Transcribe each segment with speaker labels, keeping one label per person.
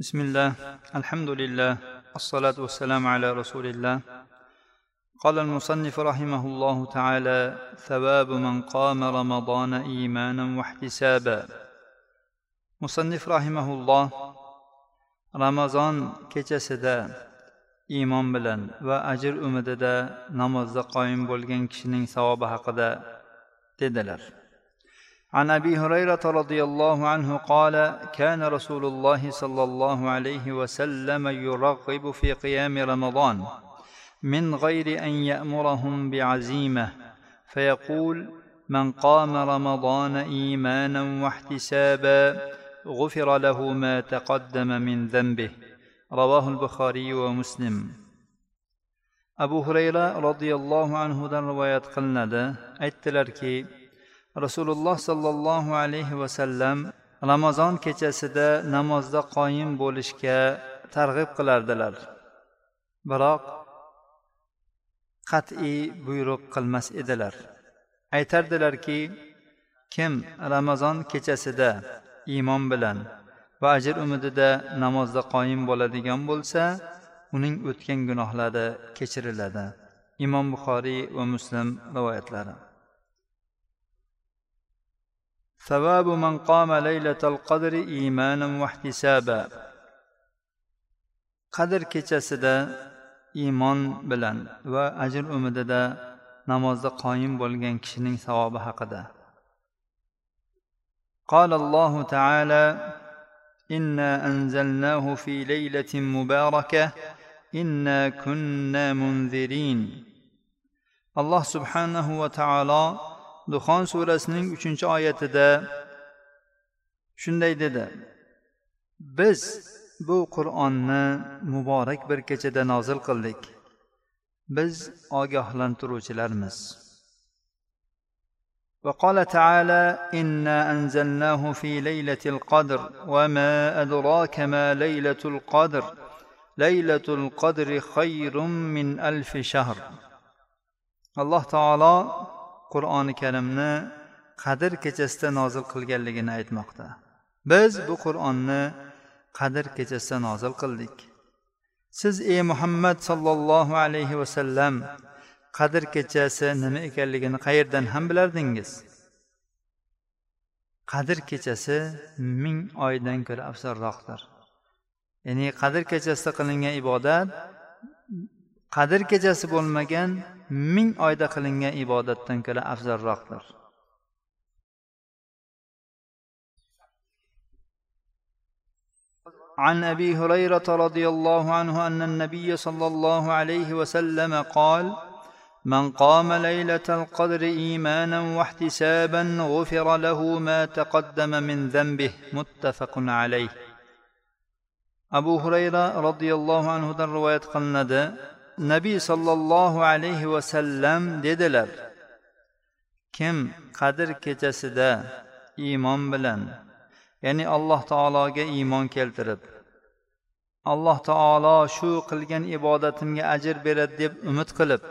Speaker 1: بسم الله الحمد لله الصلاة والسلام على رسول الله قال المصنف رحمه الله تعالى ثواب من قام رمضان إيمانا واحتسابا مصنف رحمه الله رمضان kechasida iymon bilan va ajr umidida namozda qoyim bo'lgan kishining savobi haqida dedilar عن أبي هريرة رضي الله عنه قال كان رسول الله صلى الله عليه وسلم يرغب في قيام رمضان من غير أن يأمرهم بعزيمة فيقول من قام رمضان إيمانا واحتسابا غفر له ما تقدم من ذنبه رواه البخاري ومسلم. abu hurayra roziyallohu anhudan rivoyat qilinadi aytdilarki rasululloh sollallohu alayhi vasallam ramazon kechasida namozda qoyim bo'lishga targ'ib qilardilar. Biroq qat'iy buyruq qilmas edilar. Aytardilarki kim ramazon kechasida iymon bilan va ajr umidida namozda qoyim bo'ladigan bo'lsa uning o'tgan gunohlari kechiriladi. Imom buxoriy va muslim rivoyatlari. ثواب من قام ليلة القدر إيمانا واحتسابا. قدر كيشاسدا إيمان بلان وأجر أمددا نماز قايم بولغن كشنين ثواب حقدا. قال الله تعالى إنا أنزلناه في ليلة مباركة إنا كنا منذرين. الله سبحانه وتعالى duxon surasining uchinchi oyatida shunday dedi biz bu qur'onni muborak bir kechada nozil qildik biz ogohlantiruvchilarmiz وقال تعالى انا انزلناه في ليله القدر وما ادراك ما ليله القدر ليله القدر خير من الف شهر alloh taolo qur'oni karimni qadr kechasida nozil qilganligini aytmoqda. Biz bu qur'onni qadr kechasida nozil qildik. Siz ey muhammad sollallohu alayhi vasallam qadr kechasi nima ekanligini qayerdan ham bilardingiz? Qadr kechasi ming oydan ko'ra afzalroqdir. Ya'ni qadr kechasida qilingan ibodat qadr kechasi bo'lmagan ming oyda qilingan ibodatdan ko'ra afzalroqdir. عن ابي هريره رضي الله عنه ان النبي صلى الله عليه وسلم قال من قام ليله القدر ايمانا واحتسابا غفر له ما تقدم من ذنبه متفق عليه abu hurayra roziyallohu anhudan rivoyat qilinadi nabiy sollallohu alayhi vasallam dedilar kim qadr kechasida iymon bilan ya'ni alloh taologa iymon keltirib alloh taolo shu qilgan ibodatimga ajr beradi deb umid qilib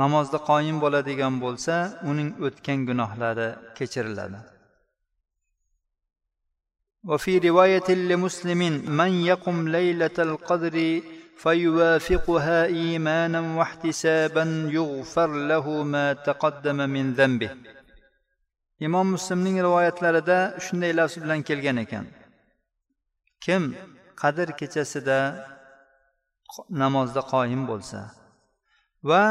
Speaker 1: namozda qoyim bo'ladigan bo'lsa uning o'tgan gunohlari kechiriladi وفي رواية لمسلم من يقم ليلة القدر فيوافقها ايمانا واحتسابا يغفر له ما تقدم من ذنبه imom muslimning rivoyatlarida shunday lafz bilan kelgan ekan kim qadr kechasida namozda qoyim bo'lsa va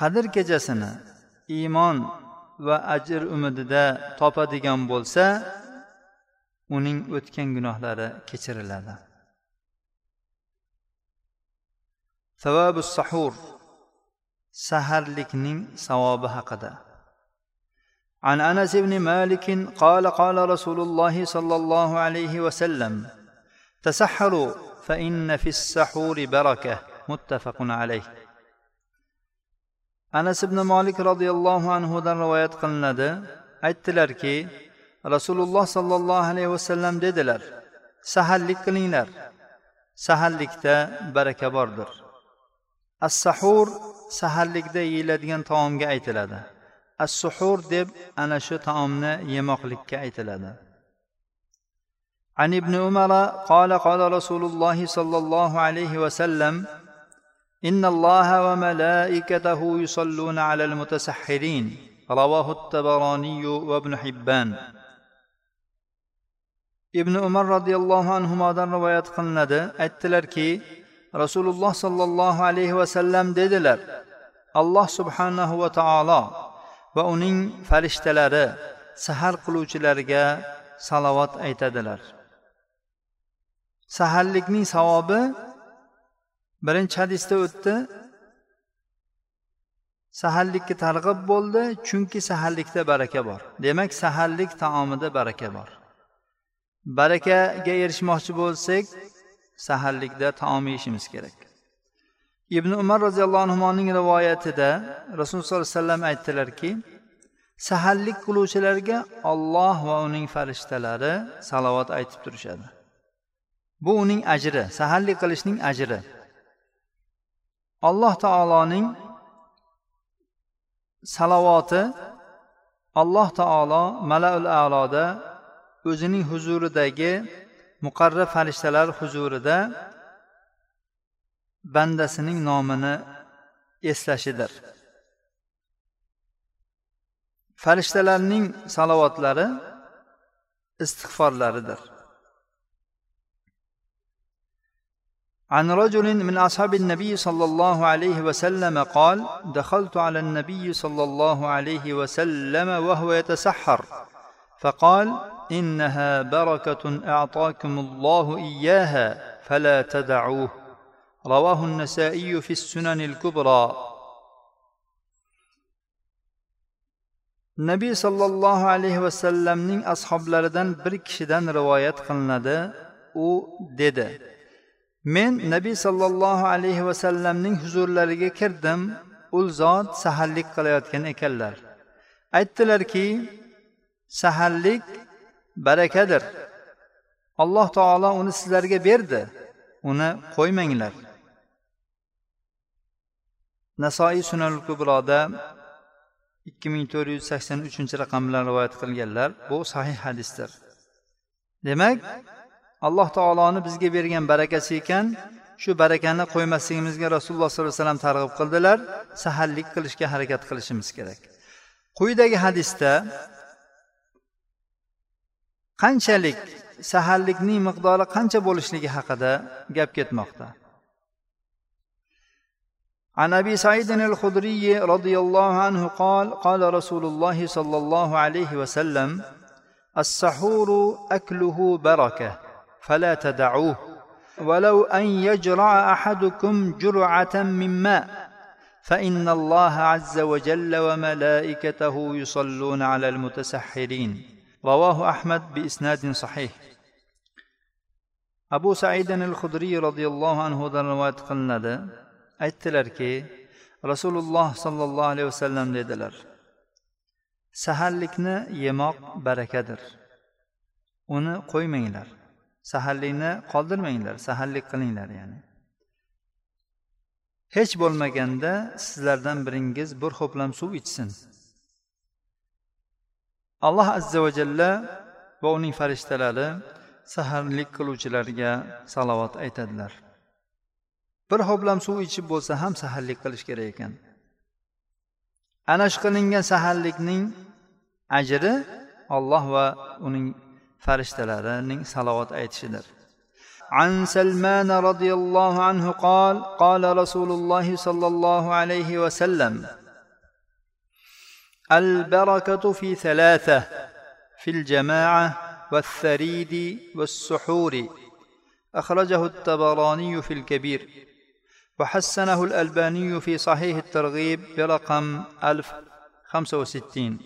Speaker 1: qadr kechasini iymon va ajr umidida topadigan bo'lsa uning o'tgan gunohlari kechiriladi Savobi sahur saharlikning savobi haqida عن انس بن مالك قال قال رسول الله صلى الله عليه وسلم تسحروا فان في السحور بركه متفق عليه anas ibn molik roziyallohu anhudan rivoyat qilinadi aytdilarki rasululloh sollallohu alayhi vasallam dedilar saharlik qilinglar saharlikda baraka bordir as sahur saharlikda yeyiladigan taomga aytiladi as suhur deb ana shu taomni yemoqlikka aytiladi عن ابن عمر قال قال رسول الله صلى الله عليه وسلم ان الله وملائكته يصلون على المتسحرين رواه الطبراني وابن حبان ibn umar roziyallohu anhudan rivoyat qilinadi aytdilarki rasululloh sollallohu alayhi vasallam dedilar alloh subhanahu va taolo va uning farishtalari sahar qiluvchilarga salovat aytadilar. Saharlikning savobi birinchi hadisda o'tdi. Saharlikka targ'ib bo'ldi chunki saharlikda baraka bor. Demak saharlik taomida baraka bor. Barakaga erishmoqchi bo'lsak saharlikda taom yeyishimiz kerak. Ibn umar roziyallohu anhuning rivoyatida rasululloh sollallohu alayhi vasallam aytdilarki saharlik qiluvchilarga olloh va uning farishtalari salovat aytib turishadi. Bu uning ajri saharlik qilishning ajri. Alloh taoloning salovati alloh taolo malaul aloda o'zining huzuridagi muqarrab farishtalar huzurida bandasining nomini eslashidir farishtalarning salovatlari istig'forlaridir عن رجل من أصحاب النبي صلى الله عليه وسلم قال دخلت على النبي صلى الله عليه وسلم وهو يتسحر فقال إنها بركة أعطاكم الله إياها فلا تدعوه رواه النسائي في السنن الكبرى nabiy sollallohu alayhi vasallamning ashoblaridan bir kishidan rivoyat qilinadi u dedi men nabiy sollallohu alayhi vasallamning huzurlariga kirdim u zot saharlik qilayotgan ekanlar aytdilarki saharlik barakadir. Alloh taolo uni sizlarga berdi. Uni qo'ymanglar. Nasoiy sunanul kubroda ikki ming to'rt yuz sakson uchinchi raqam bilan rivoyat qilganlar bu sahih hadisdir. Demak alloh taoloni bizga bergan barakasi ekan shu barakani qo'ymasligimizga rasululloh sollallohu alayhi vasallam targ'ib qildilar saharlik qilishga harakat qilishimiz kerak. Quyidagi hadisda qanchalik saharlikning miqdori qancha bo'lishligi haqida gap ketmoqda. عن ابي سعيد الخدري رضي الله عنه قال قال رسول الله صلى الله عليه وسلم السحور اكله بركه فلا تدعوه ولو ان يجرع احدكم جرعه من ماء فان الله عز وجل وملائكته يصلون على المتسحرين رواه أحمد بإسناد صحيح abu saidin al hudriy roziyallohu anhudan rivoyat qilinadi aytdilarki rasululloh sollallohu alayhi vasallam dedilar saharlikni yemoq barakadir uni qo'ymanglar saharlikni qoldirmanglar saharlik qilinglar ya'ni hech bo'lmaganda sizlardan biringiz bir ho'plam suv ichsin alloh azza va jalla va uning farishtalari saharlik qiluvchilarga salovat aytadilar bir ho'plam suv ichib bo'lsa ham saharlik qilish kerak ekan ana shu qilingan saharlikning ajri olloh va uning farishtalarining salovat aytishidir عن سلمان رضي الله عنه قال قال رسول الله صلى الله عليه وسلم البركة في ثلاثة في الجماعة والثريد والسحور. أخرجه الطبراني في الكبير وحسنه الألباني في صحيح الترغيب برقم 1065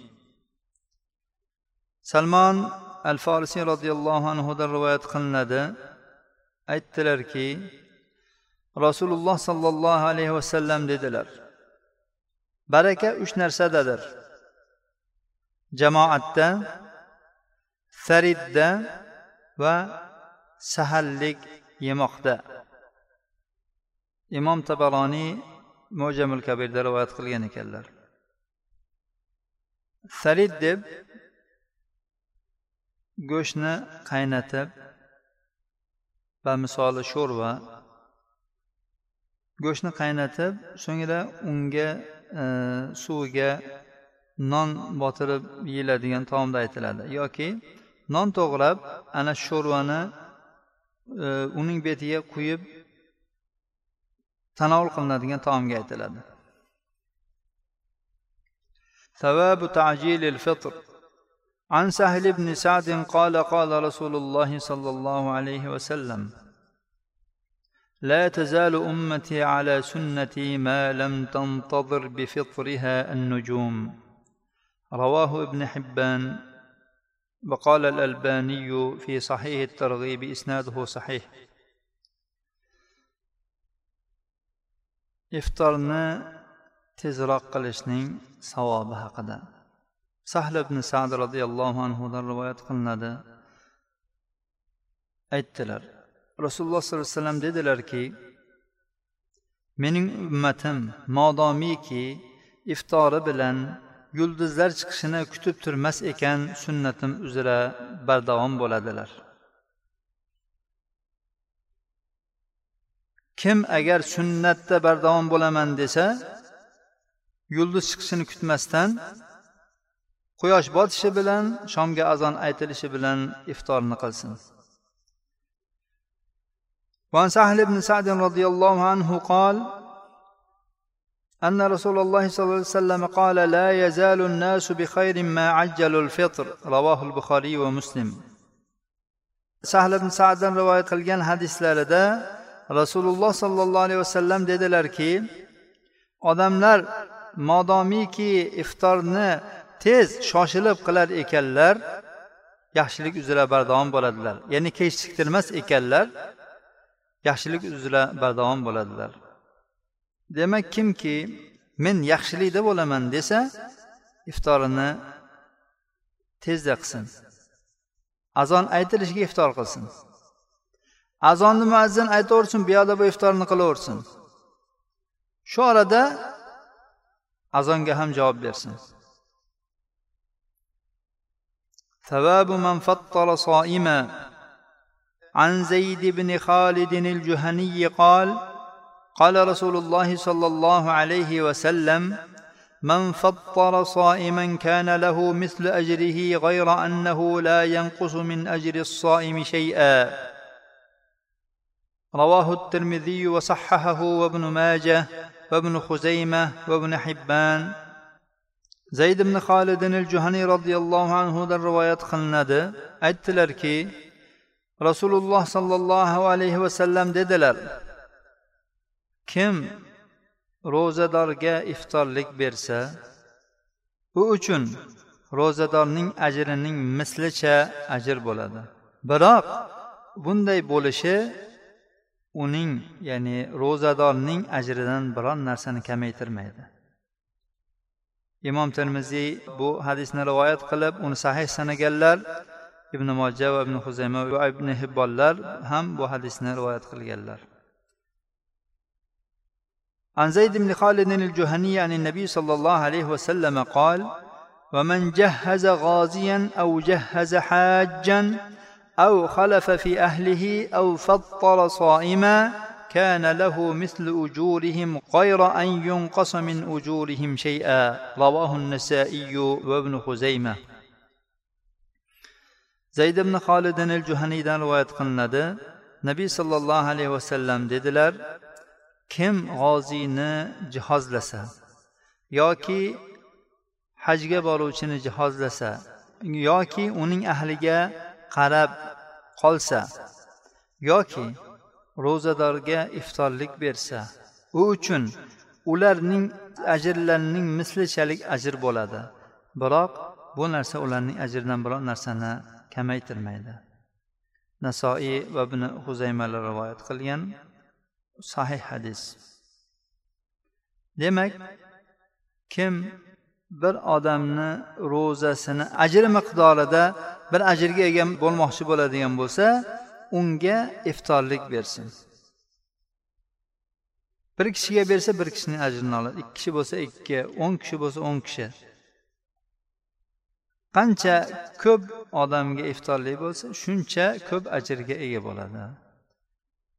Speaker 1: سلمان الفارسي رضي الله عنه رواية قلنده aytdilarki rasululloh sollallohu alayhi vasallam dedilar baraka uch narsadadir jamoatda saridda va sahallik yemoqda. Imom tabaroniy mujamul kabirda rivoyat qilgan ekanlar. Sarid deb go'shtni qaynatib va misoli sho'rva go'shtni qaynatib so'ngra unga e, suviga non botirib yeyiladigan taomda aytiladi yoki non to'g'rab ana shu sho'rvani e, uning betiga quyib tanovul qilinadigan taomga aytiladi ثواب تعجيل الفطر عن سهل بن سعد قال قال رسول الله صلى الله عليه وسلم لا تزال امتي على سنتي ما لم تنتظر بفطرها النجوم رواه ابن حبان. وقال الألباني في صحيح الترغيب إسناده صحيح. إفطرنا تزرق قلشن صواب هكذا سهل بن سعد رضي الله عنه ذا الرواية قلنا aytdilar rasululloh sollallohu alayhi vasallam من mening ما modomiki iftori bilan yulduzlar chiqishini kutib turmas ekan sunnatim uzra bardavom bo'ladilar kim agar sunnatda bardavom bo'laman desa yulduz chiqishini kutmasdan quyosh botishi bilan shomga azon aytilishi bilan iftorni qilsin وعن سهل بن سعد رضي الله عنه قال أن رسول الله صلى الله عليه وسلم قال لا يزال الناس بخير ما عجلوا الفطر رواه البخاري ومسلم sahl ibn saddan rivoyat qilgan hadislarida rasululloh sollallohu alayhi vasallam dedilarki odamlar modomiki iftorni tez shoshilib qilar ekanlar yaxshilik uzra bardavom bo'ladilar ya'ni kechiktirmas ekanlar yaxshilik uzra bardavom bo'ladilar demak kimki men yaxshilikda bo'laman desa iftorini tezda qilsin azon aytilishiga iftor qilsin azonni muazzin aytaversin bu yoqda bu iftorni qilaversin shu orada azonga ham javob bersin ثواب من فطر صائما عن زيد بن خالد الجهني قال قال رسول الله صلى الله عليه وسلم من فطر صائما كان له مثل أجره غير أنه لا ينقص من أجر الصائم شيئا. رواه الترمذي وصححه وابن ماجه وابن خزيمة وابن حبان. zayd ibn xolidin il juhaniy roziyallohu anhudan rivoyat qilinadi aytdilarki rasululloh sollallohu alayhi vasallam dedilar kim ro'zadorga iftorlik bersa u uchun ro'zadorning ajrining mislicha ajr bo'ladi. Biroq bunday bo'lishi uning ya'ni ro'zadorning ajridan biron narsani kamaytirmaydi. Imom termiziy bu hadisni rivoyat qilib uni sahih sanaganlar ibn moja va ibn huzayma va ibn hibbonlar ham bu hadisni rivoyat qilganlar. عن زيد بن خالد الجهني عن النبي صلى الله عليه وسلم قال ومن جهز غازيا أو جهز حاجا أو خلف في أهله أو فطر صائما كان له مثل أجورهم غير أن ينقص من أجورهم شيئا. رواه النسائي وابن خزيمة. zayd ibn xolidin il juhaniydan rivoyat qilinadi nabiy sollallohu alayhi vasallam dedilar kim g'oziyni jihozlasa yoki hajga boruvchini jihozlasa yoki uning ahliga qarab qolsa yoki ro'zadorga iftorlik bersa u uchun ularning ajrlarining mislichalik ajr bo'ladi. Biroq bu narsa ularning ajridan biror narsani kamaytirmaydi. Nasoiy va ibn huzaymalar rivoyat qilgan. Sahih hadis. Demak kim bir odamni ro'zasini ajri miqdorida bir ajrga ega bo'lmoqchi bo'ladigan bo'lsa unga iftorlik bersin. Bir kishiga bersa bir kishining ajrini oladi. Ikki kishi bo'lsa ikki o'n kishi bo'lsa o'n kishi. Qancha ko'p odamga iftorlik bo'lsa shuncha ko'p ajrga ega bo'ladi.